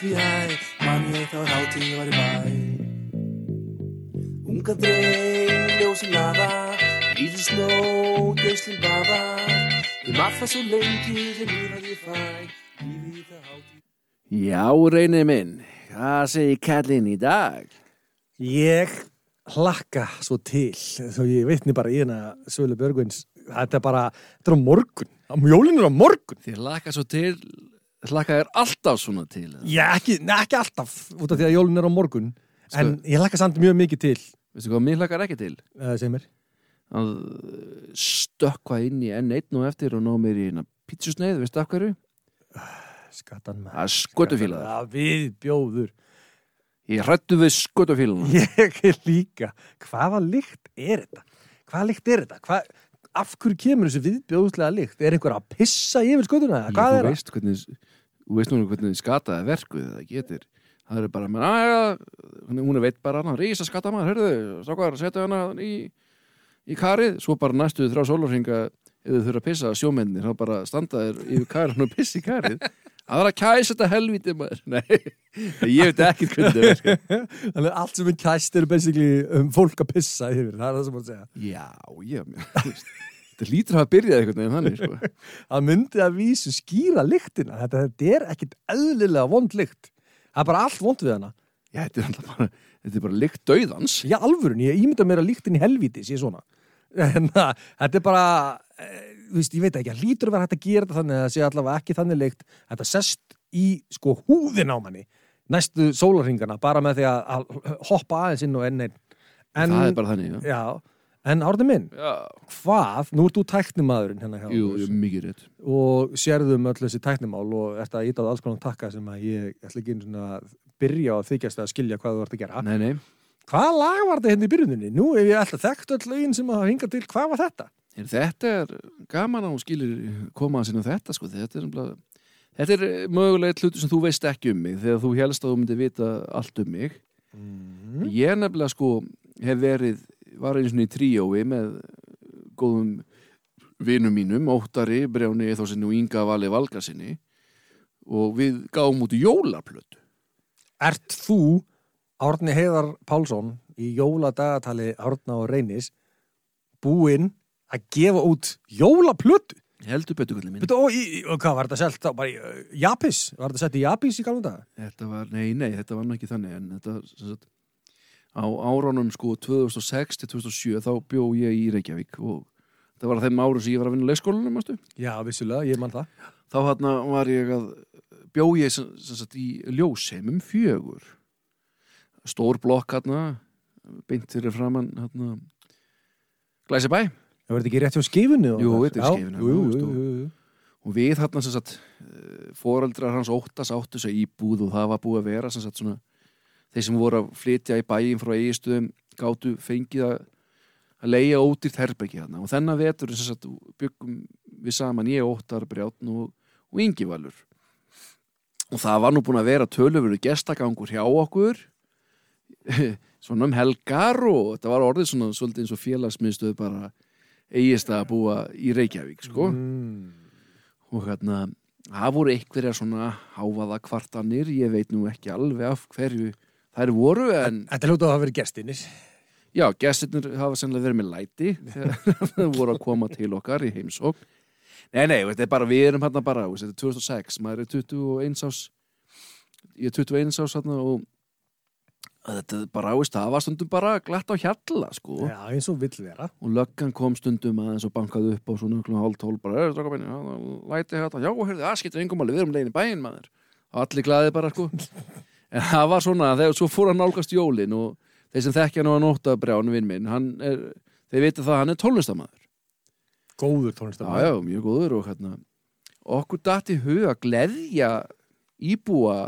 því æ, mann ég þá hátíð var í bæ. Unga dreig, ljósin lafa, líður snó, geyslinn bafa, ég maður það svo lengi sem ég fæ, lífið það hátíð. Já, reynið minn, hvað segir kallinn í dag? Ég hlakka svo til þó ég veitni bara í hérna Sölu Björgvins þetta er bara, þetta er á morgun á jólinu er á morgun Þið hlakka svo til, hlakka þér alltaf svona til. eða? Já, ekki, nei, ekki alltaf út af því að jólinu er á morgun en Sko- ég hlakka samt mjög mikið til Veistu hvað, mér hlakkar ekki til? uh, segir mér Að stökkva inn í enn einn og eftir og ná mér í hérna pítsusneið, veistu af hverju? Skattan maður Það er skotufílaður. Já, við bjóður Ég hrættu við skotufíluna. Ég er líka Hvaða lykt er þetta? Hvaða lykt er þetta? Hva, af hverju kemur þessu viðbjóðslega lykt? Er einhver að pissa yfir skotuna? Já, Hvað þú er það? veist hvernig, þú veist núna hvernig skataði verkuð það getur. Það er bara, menn, að, hún er veit bara hann, rísa skata maður, hörðu, sákvar, setja hana í, í karið, svo bara næstu þrjá sólarhinga ef þau þurfa að pissa sjómennir, þá bara standa þér yfir karið og pissi í karið. Það er að kæsa þetta helviti maður. Nei, ég veit ekki hvernig það er. Þannig að allt sem er kæst eru basically um fólk að pissa yfir Það er það sem maður segja Já, mér, þú veist, þetta lítur að hafa byrjað einhvern veginn þannig, sko. Það myndi að vísu skýra lyktina Þetta, þetta er ekkit eðlilega vond lykt Það er bara allt vond við hana Já, þetta er bara, þetta er bara lykt dauðans. Já, alvörun, ég ímynda mér að lyktin í helvíti sé svona að, þetta er bara eh, þú veist, ég veit ekki, að lítur að vera hægt að gera þetta þannig að það sé allavega ekki þannig lykt þetta sest í sko húðin á manni næstu sólarringana bara með því að, að hoppa aðeins inn og enn einn en, það er bara þannig, já. já, en árið minn, Já, hvað, nú ert þú tæknimaðurinn hérna hjá jú, okkur. jú, mikið rétt. og sérðum öll þessi tæknimál og ert að íta á alls konar takka sem að ég ætla ekki einu svona að byrja að þykjast að skilja hvað þú ert að gera Nei, nei, Hvaða lag var þetta hérna í byrjuninni? Nú ef ég ætla þekkt öll lögin sem að hinga til, hvað var þetta? Er, þetta er gaman að hún skilir koma að sinna þetta sko, þetta er, nefnilega- þetta er mögulega hlutu sem þú veist ekki um mig þegar þú helst að þú myndir vita allt um mig Mm. ég nefnilega sko hef verið, var einu svona í tríói með góðum vinum mínum, Óttari, Brjáni Eþórsinni og Inga Vali Valgarsinni og við gáum út jólaplötu Ert þú, Árni Heiðar Pálsson, í jóladagatali Árna og Reynis, búinn að gefa út jólaplötu? heldur betur kallið minn Betu, og, í, og hvað var þetta selt? Bara í uh, Japis? Var þetta sett í Japis í galum daga? Þetta var, nei, nei, þetta var nú ekki þannig en þetta, sem sagt, á árunum sko 2006 til 2007 þá bjó ég í Reykjavík og það var þeim árum sem ég var að vinna í leikskólanum. Já, vissulega, ég man það. Þá hérna var ég að bjó ég sem, sem sagt í ljósheimum fjögur. Stór blokk hérna, beint fyrir framann hérna, Glæsibæ Það verður ekki rétt hjá skifunni? Jú, þetta er jú. og við hérna sem sagt foreldrar hans óttas áttu sig íbúð og það var búið að vera sem sagt svona þeir sem voru að flytja í bæin frá eigistöðum gátu fengið að að leia ódýrt herbergi hérna og þennan vetur sagt byggum við saman ég óttar Brjátn og, og Ingivalur og það var nú búin að vera tölufuru gestagangur hjá okkur. Svona um helgar og þetta var orðið svona svolítið eins og félagsmiðstöð bara eigist að búa í Reykjavík sko. Mm. og hérna það voru einhverja svona háfaða kvartanir ég veit nú ekki alveg af hverju þær voru en Þetta hljóta að hafa verið gestinir. já, gestirnir hafa sennilega verið með læti þegar þau voru að koma til okkar í heimsókn. Nei, nei, þetta er bara, við erum hérna bara þetta er 2006, maður er 21 ás ég er 21 ás hérna og þetta er bara, veist, það var stundum bara glatt á hjalla sko. Já, eins og vill vera. og löggan kom stundum aðeins og bankaði upp á svona klukkan hálf tól bara, er það minni, læti þetta já, heyrðu, það skiptir engum alveg, við erum legin í bæinn maður. Og allir glaði bara, sko en það var svona, þegar svo fór hann nálgast jólin og þeir sem þekkja nú að nótta brjánu vinn minn, hann er þeir vita það, að hann er tónlistamæður Góður já, tónlistamæður. já, mjög góður og hérna okkur datt í hug að gleðja íbúa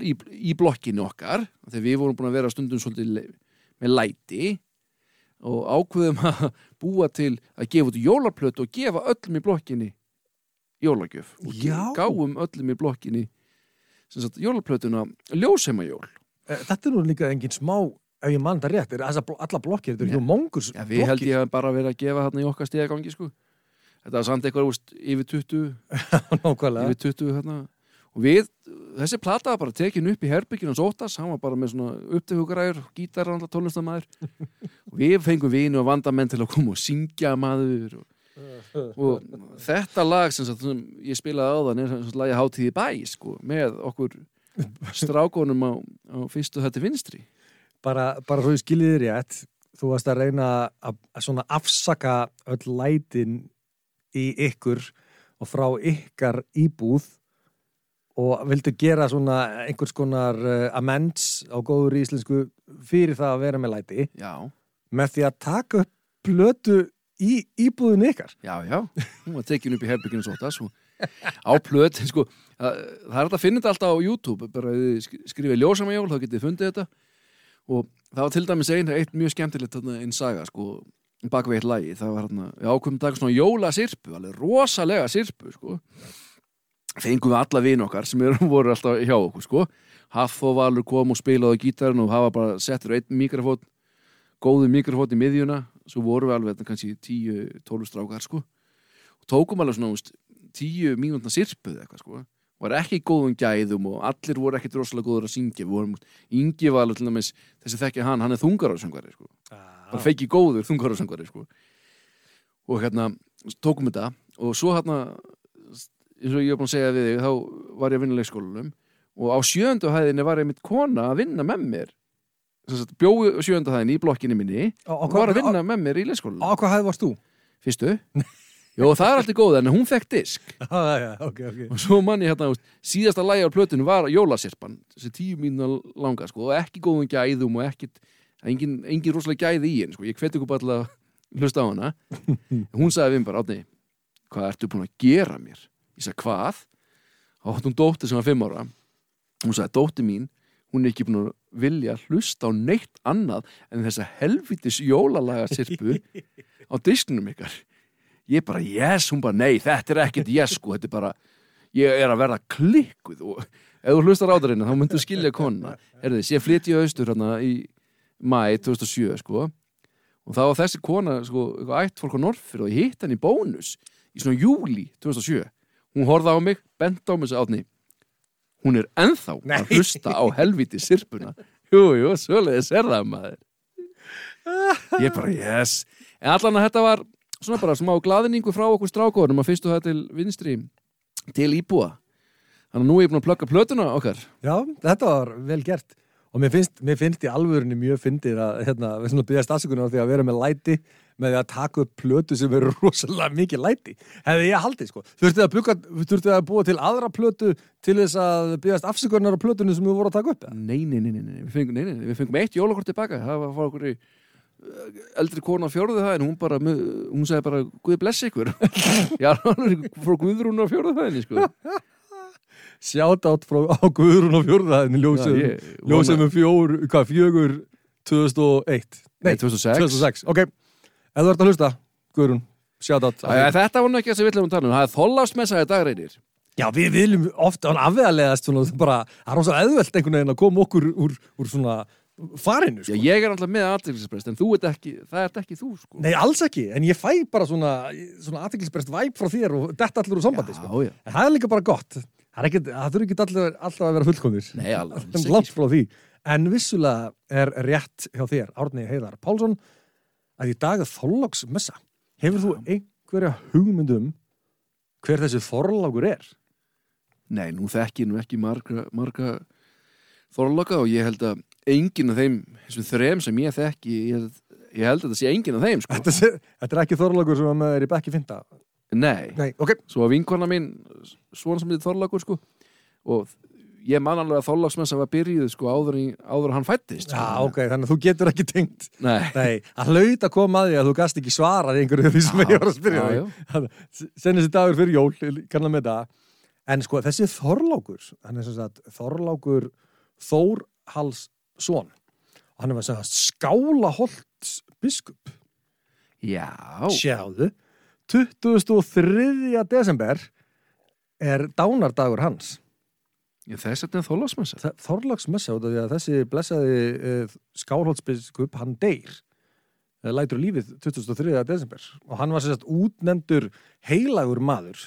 í, í blokkinu okkar þegar við vorum búin að vera stundum svolítið með læti og ákveðum að búa til að gefa út jólaplötu og gefa öllum í blokkinni jólagjöf og Já. gáum öllum í blokkinni jólaplötuna ljósheimajól Eh, Þetta er nú líka engin smá ef ég mann það rétt, er allar blokkir, þetta er Já. ekki mongurs Já, við held ég að bara vera að gefa þarna í okkar stigagangi sko. Þetta var samt eitthvað úst, yfir 20, nákvæmlega yfir 20 þarna. og við, þessi plata var bara tekin upp í herbygginu hans Óttas, hann var bara með svona upptökugræður, gítar tónlistamæður og við fengum vini og vandamenn til að koma og syngja maður og, og þetta lag sem, sagt, sem ég spilaði áðan er sem sagt lagi Hátíði bæ sko, með okkur strákonum á, á fyrstu þetta vinstri. Bara, bara svo ég skiljið þér rétt þú varst að reyna að, að svona afsaka öll lætin í ykkur og frá ykkar íbúð og vildu gera svona einhvers konar uh, amends á góður íslensku fyrir það að vera með læti. Já, með því að taka upp plötu í íbúðin ykkar. Já, já. Hún var tekin upp í herbygginu og á plöt, sko það, það er hægt að finna þetta alltaf á YouTube. Bara skrifið ljósamajól, þá getið fundið þetta. Og það var til dæmis ein, eitt mjög skemmtilegt einn saga, sko bak við eitt lagi, það var hérna við ákveðum dag svona jólasirpu, alveg rosalega sirpu, sko. Fengum við alla vin okkar sem eru, voru alltaf hjá okkur, sko. Haffo Valur kom og spilaði á gítarinn og hafa bara settur einn mikrofón góðu mikrofón í miðjuna svo voru við alveg þarna kannski 10-12 strákar, sko. Og tókum alveg svona, úst, 10 mínútna sirpuð eitthvað, sko. Var ekki í góðum gæðum og allir voru ekkit rosalega góður að syngja. Við vorum, Ingi var alveg til dæmis þessi þekki hann, hann er þungarársöngvari sko. bara feiki góður þungarársöngvari sko. og hérna tókum þetta og svo hérna eins og ég er búin að segja við þig þá var ég að vinna í leikskólanum og á sjöndu hæðinni var einmitt kona að vinna með mér bjóðu á sjöndu hæðinni í blokkinni minni á, og var að vinna með mér í leikskólanum. á hvað hæði varst þú? fyrstu? Jó, það er alltaf góð, en hún fekk disk. Já, já, ok, ok. Og svo manni hérna, síðasta lægi á plötinu var jólasirpan, þessi tíu mínu langa, sko, og ekki góðum gæðum og ekkit, engin, engin rosalega gæði í henni, sko, ég hveti ykkur bara til að hlusta á hana, hún sagði við bara, átni, hvað ertu búin að gera mér? Ég sagði, hvað? og hún dóttir sem var fimm ára. Hún sagði, dóttir mín, hún er ekki búin að vilja hlusta á neitt annað en þessa helvitis jólalaga sirpu á disknum ykkar. Ég bara, yes, hún bara, nei, þetta er ekkert yes, sko, þetta er bara ég er að verða klikkuð og ef þú hlustar á það reyna, þá myndu skilja konna herði, ég flytti í austur hérna í mæ 2007, sko og þá var þessi kona, sko, ætt fólk á Norrfyrir og ég hitt henni bónus í svona júli 2007 hún horfði á mig, bent á mig svo átni hún er ennþá Nei. að hlusta á helviti sirpuna jú, jú, svoleiðis er það maður. Ég bara, yes. En allan að þetta var svona bara smá glaðningu frá okkur strákóðunum að fyrstu það til vinstri til íbúa. Þannig að nú er ég búin að plugga plötuna okkar. Já, þetta var vel gert. Og mér finnst, mér finnst í alvörunni mjög fyndið að hérna, við svona byggja stafsökunar því að vera með læti með því að taka upp plötu sem eru rosalega mikið læti hefði ég haldið sko. Þurftið að, bugga, þurftið að búa til aðra plötu til þess að byggjast afsökunar á plötunum sem við voru að taka upp nei, nei, nei, nei, nei, við fengum, nei, nei, við fengum eitt jólakort tilbaka. Það var okkur í uh, eldri kona á fjórðu það en hún bara, með- hún sagði bara Guð bless ykkur. Já, frá Guðrún á fjórðu það sko. Frá á Guðrún ljósum, Já, ég vona- ljósum um hvað, fjögur 2001 Nei, 2006 2006, ok Ef þú ert að hlusta, Guðrún, shoutout Æ, Þetta var nú ekki það sem við ætlum að tala um Það er þollásmessa í dag reynir Já, við viljum ofta hann afvegalegast svona, bara, það er rosa eðvelt einhvern veginn að koma okkur úr, úr svona farinu, Já, sko. ég er alltaf með aðtilsprest en þú ert ekki, það ert ekki þú sko. Nei, alls ekki, en ég fæ bara svona, svona aðteklisbrest væp frá þér og detta allur úr sambandi, sko. já, já. En það er líka bara gott. Það, er ekki, það þurfi ekki allir, alltaf að vera fullkomir. Nei, frá því. En vissulega er rétt hjá þér, Árni Heiðar Pálsson, að í dag er þorláksmessa. Hefur þú einhverja hugmyndum hver þessi þorlákur er? Nei, nú þekki ég nú ekki marga, marga þorloka og ég held að enginn af þeim, þessum þrem sem ég þekki ég held, ég held að þetta sé enginn af þeim sko. Þetta, sé, þetta er ekki þorlákur sem er í bekki finta. Nei, Nei, ok. svo að vinkona mín svona sem þetta þorlokur sko. og ég man alveg að þorloksmessa var byrjuð sko, áður, í, áður hann fættist sko. Já, ok, þannig að þú getur ekki tengt. Nei, Nei, að hlaut að koma að því að þú gast ekki svarað einhverju því sem Já, ég var að spyrja já, þig. Senni þessi dagur fyrir jól, kannan með það. En sko, þessi Þorlákur, hann er sem sagt Þorlákur Þórhalsson. Og hann er sem sagt skálaholts biskup. já, Sjáðu, 23. desember er dánardagur hans. Þess að þetta er. Þorlagsmessa út af því að þessi blessaði uh, skálholtsbiskup, hann deyr uh, lætur lífið 23. desember og hann var sérst útnendur heilagur maður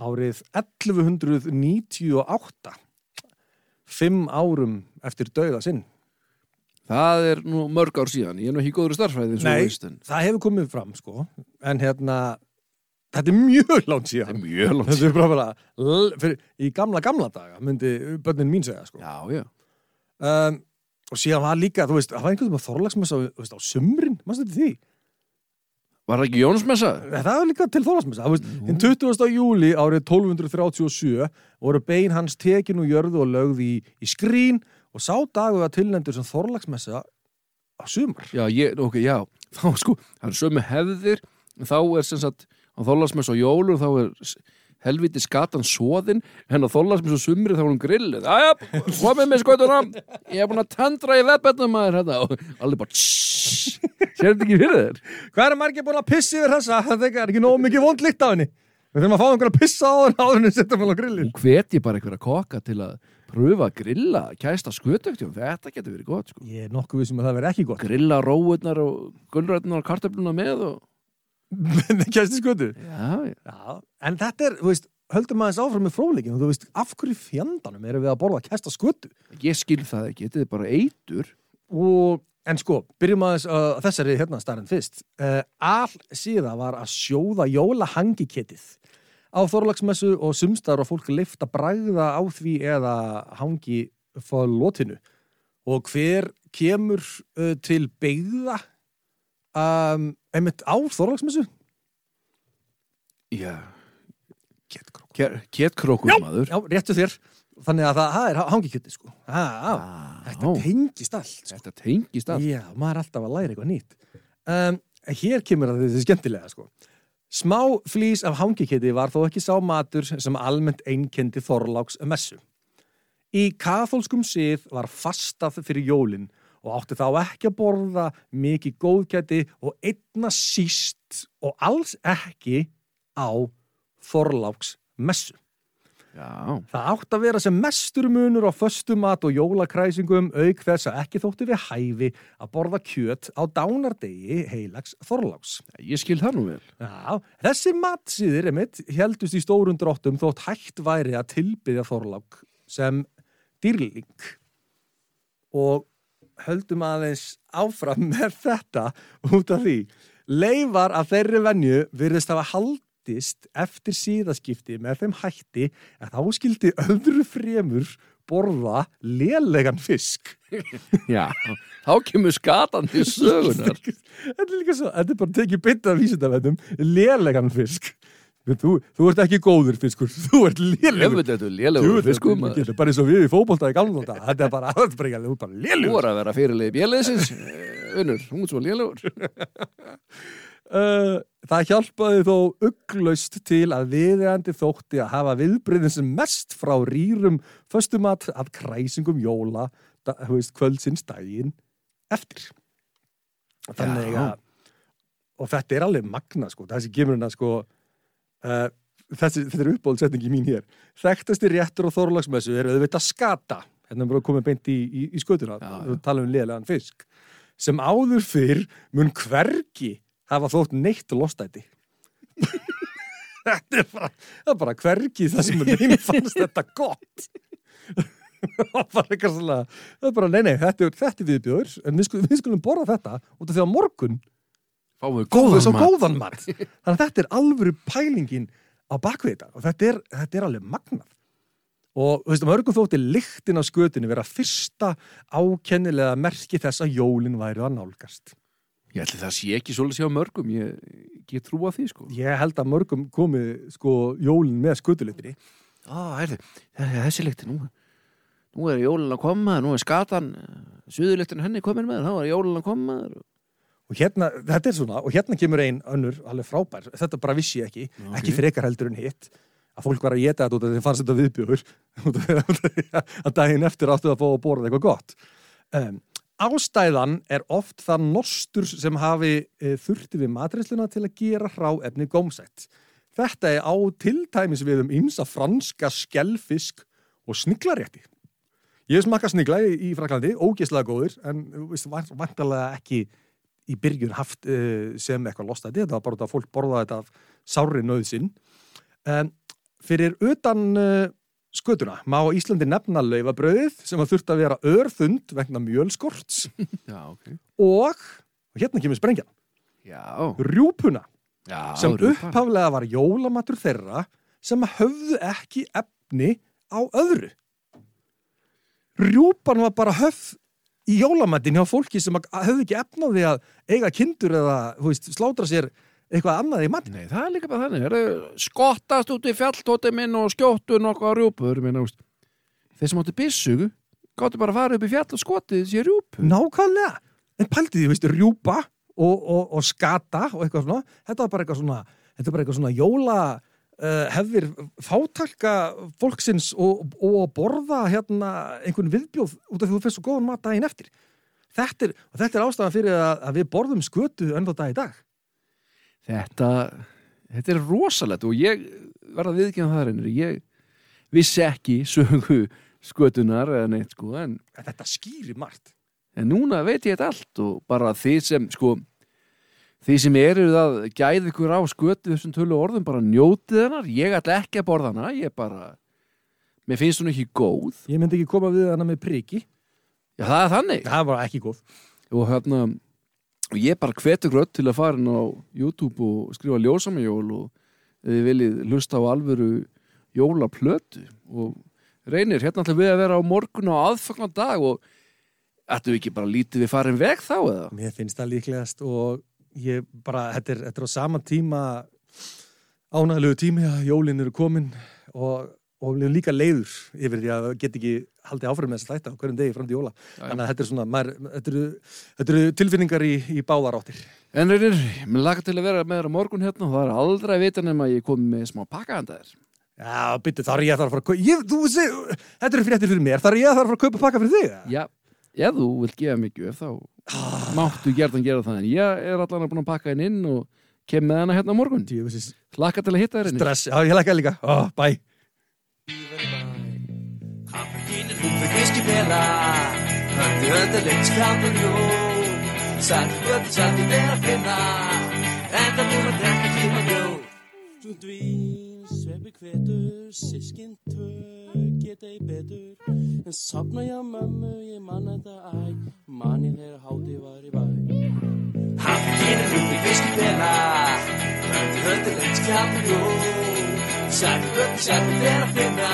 árið 1198 fimm árum eftir dauða sinn Það er nú mörg ár síðan, ég er nú ekki góður Nei. þú veist, en það hefur komið fram sko en hérna þetta er mjög langt síðan er mjög langt. þetta er bara bara í gamla gamla daga myndi börnin mín segja sko Já, já. um, og síðan var líka, þú veist, það var einhvern veginn þorlagsmessa veist, á sumrin, mannstu þetta því Var það ekki Jónsmessa? það var líka til þorlagsmessa, þú veist, hinn 20. júli árið 1237 voru bein hans tekin og jörðu og lögð í, í skrín og sá dagu að tilnendur sem þorlagsmessa á sumar Já, ég, ok, já. Þá sko, það er sömu hefðir, þá er sem sagt, á þólasmess og jólur, þá er helviti skatan soðin, en á þólasmess og sumri þá er hún grillið. Æja, komið með skotuna, ég er búin að tandra í vebbetnum maður þetta og allir bara sér þetta ekki fyrir þér? Hvað er margir búin að pissa yfir þessa? Það er ekki nóg mikið vond líkt af henni Við þurfum að fá einhver að pissa á henni áður en setjum henni á grillin Nú hvet ég bara einhverja kokka til að pröfa að grilla kæsta skutöktjum, þetta getur verið gott sko. Ég er nokkuð við sem að það verði ekki gott Grilla róurnar og gulrætnar og kartöfluna með og... Men kæsti skötu Já, já. Já, en þetta er, þú veist, höldum aðeins áfram með fróleikin og þú veist, af hverju fjandanum erum við að borða kæsta skötu? Ég skil það ekki, þetta er bara eitur. Og, en sko, byrjum aðeins uh, þessari hérna starinn fyrst. Uh, all síða var að sjóða jólahangiketið á Þorlagsmessu og sumstar og fólk lift að bragða á því eða hangi fór lótinu. Og hver kemur uh, til beigða um, einmitt á Þorlagsmessu? Já, Ketkrók. Kettkrókur maður. Já, réttu þér. Þannig að það, það er hangikjöti, sko. Já, já. Þetta tengist allt, sko. Þetta tengist allt. Já, maður er alltaf að læra eitthvað nýtt. Um, hér kemur að þetta er skemmtilega, sko. Smá flýs af hangikjöti var þó ekki sá matur sem almennt einkendi Þorláks messu. Í kathólskum sið var fastað fyrir jólin og átti þá ekki að borða mikið góðkæti og einna síst og alls ekki á Þorláks messu. Já, Það átt að vera sem mestur munur á föstumat og jólakræsingum auk þess að ekki þótti við hæfi að borða kjöt á dánardegi heilags Þorláks. ég skil það nú vel. Já, þessi matsýðir emitt heldust í stórun dráttum þótt hægt væri að tilbyðja Þorlák sem dýrling og höldum aðeins áfram með þetta út af því. Leifar af þeirri venju virðist hafa haldist eftir síðaskipti með þeim hætti að þá skildi öðru fremur borða lélegan fisk. Já, þá kemur skatan til sögunar. Þetta er líka svo, þetta er bara tekið bytta af vísindavendum, lélegan fisk. Þú, þú ert ekki góður fiskur, þú ert er Þetta maður. er bara eins og við í fótbolta í gamla þetta. Er bara, bara, þú er bara Þú lélegur. er að vera fyrirlið björleisins, unnur, hún er svo lélegur. Uh, það hjálpaði þó ugglaust til að viðeigandi þótti að hafa viðbreyðin sem mest frá rýrum föstumat að kræsingum jóla þú veist, kvöldsins daginn eftir. Þannig að og þetta er alveg magna sko, þessi kemur hérna sko uh, þessi, þetta er uppbóldsetningi mín hér. Þekktasti réttur á þorlagsmessu er auðvitað skata. Hérna er bara komið beint í, í, í skötuna. Og tala um liðlegan fisk. Sem áður fyrr mun hvergi hafa þótt neitt lostæti. Þetta er bara bara hvergi það sem neina fannst þetta gott. Það er bara, nei, nei, þetta er, er viðbjóður en við skulum, við skulum borða þetta út af því að morgun Fáum við góðan, góðan mat. góðan mat. Þannig að þetta er alvöru pælingin á bakvið þetta. Og þetta er, þetta er alveg magnað. Og þú veist, mörgum þótti lyktin á skötunni vera fyrsta ákennilega merki þess að jólin væri að nálgast. Ég ætli það sé ekki svolítið sjá mörgum, ég, ég trúa því, sko. ég held að mörgum komi sko jólin með skötulitri Á, heyrðu, þessi lykti, nú, nú er jólun að koma, nú er skatan, suðurlyktin henni komin með, þá er jólun að koma. og hérna, þetta er svona, og hérna kemur ein önnur alveg frábær, þetta bara vissi ég ekki Ok. ekki frekar heldur en hitt að fólk var að geta þetta út af því að þeim fannst þetta því að- daginn eftir áttu að fá að borða eitthvað gott um, Ástæðan er oft það nostur sem hafi e, þurfti við matreisluna til að gera hráefni gómsætt. Þetta er á tiltæmis við um ymsa franska skellfisk og sniglarétti. Ég smakað snigla í, í Fraklandi, ógeðslega góður, en vantarlega ekki í byrjun haft uh, sem eitthvað lostæti, þetta var bara að fólk borða þetta af sári nöðsinn. En fyrir utan uh, skötuna má Íslandi nefna laufabröðið sem að þurft að vera örþund vegna mjölskorts Já, ok. og, og hérna kemur sprengjan, Já, rjúpuna já. sem upphaflega var jólamatur þeirra sem höfðu ekki efni á öðru. Rjúpan var bara höfð í jólamatin hjá fólki sem höfðu ekki því að eiga kindur eða veist, slátra sér eitthvað annað í matin. Nei, það er líka bara þannig. Skottast út í fjalltóti minn og skjóttu nokkuð á rjúpur. Minna, úst. Þeir sem áttu byssu, gáttu bara að fara upp í fjall og skotið sér rjúpu. Nákvæmlega. En pælti því, veist, rjúpa og, og, og skata og eitthvað svona, þetta var bara eitthvað svona, þetta var bara eitthvað svona jóla hefðir fátalka fólksins og, og að borða hérna einhvern viðbjóð út af því þú fyrst svo góðan mat daginn eftir. Þetta er, þetta er ástæðan fyrir að, að við borðum skötu ennþá dag í dag. Þetta, þetta er rosalegt og ég verða að viðkjöna það reynir. Ég vissi ekki sögu skötunar eða neitt sko, en, En þetta skýrir margt. en núna veit ég þetta allt og bara þið sem, sko, þið sem eru að gæða ykkur á skötu þessum tölu orðum, bara njótið hennar. Ég ætla ekki að borða hana, ég bara, mér finnst hún ekki góð. Ég myndi ekki koma við hana með priki. Já, það er þannig. Það var ekki góð. og hérna og ég bara hvetur grött til að fara inn á YouTube og skrifa ljósamajól og ef þið viljið hlusta á alvöru jólaplötu og reynir, hérna ætlum við að vera á morgun og aðfagna dag og ættum við ekki bara lítið við farin veg þá eða? Mér finnst það líklegast og ég bara, þetta er, þetta er á sama tíma ánægilegu tími að jólin eru komin og, og líka leiður yfir því að get ekki haldið áfram með þess að þætta á hverjum degi fram til jóla. Þannig að þetta er svona, maður, þetta, eru, þetta eru tilfinningar í, í báðaráttir. En reynir, mér laka til að vera með þér á morgun hérna og það er aldrei að vita nema að ég komi með smá pakkaðanda þér. Já, byttu, þar er ég að fara að fara að kaupa, þetta eru fréttir fyrir mér, þar er ég að fara að fara að kaupa pakka fyrir þig. Já, ef þú vilt gefa mig gjöf þá máttu gerðan gera það en ég er allan að búin að pakka henn inn og kem með hana hérna á morgun. Djöfisins Laka til að hitta þér stress, já, ég lækka líka. Að að drekka tíma jó Dvín, sveppi hvetur, sískin tvö Geta í betur. En sopna ég á mömmu, ég man þetta æ. Man ég þegar háti var í bæ. Kaffekínin hún fyrir fiskibela. Höndi höndi lengt skjáðan jó Sætti götti sætti að finna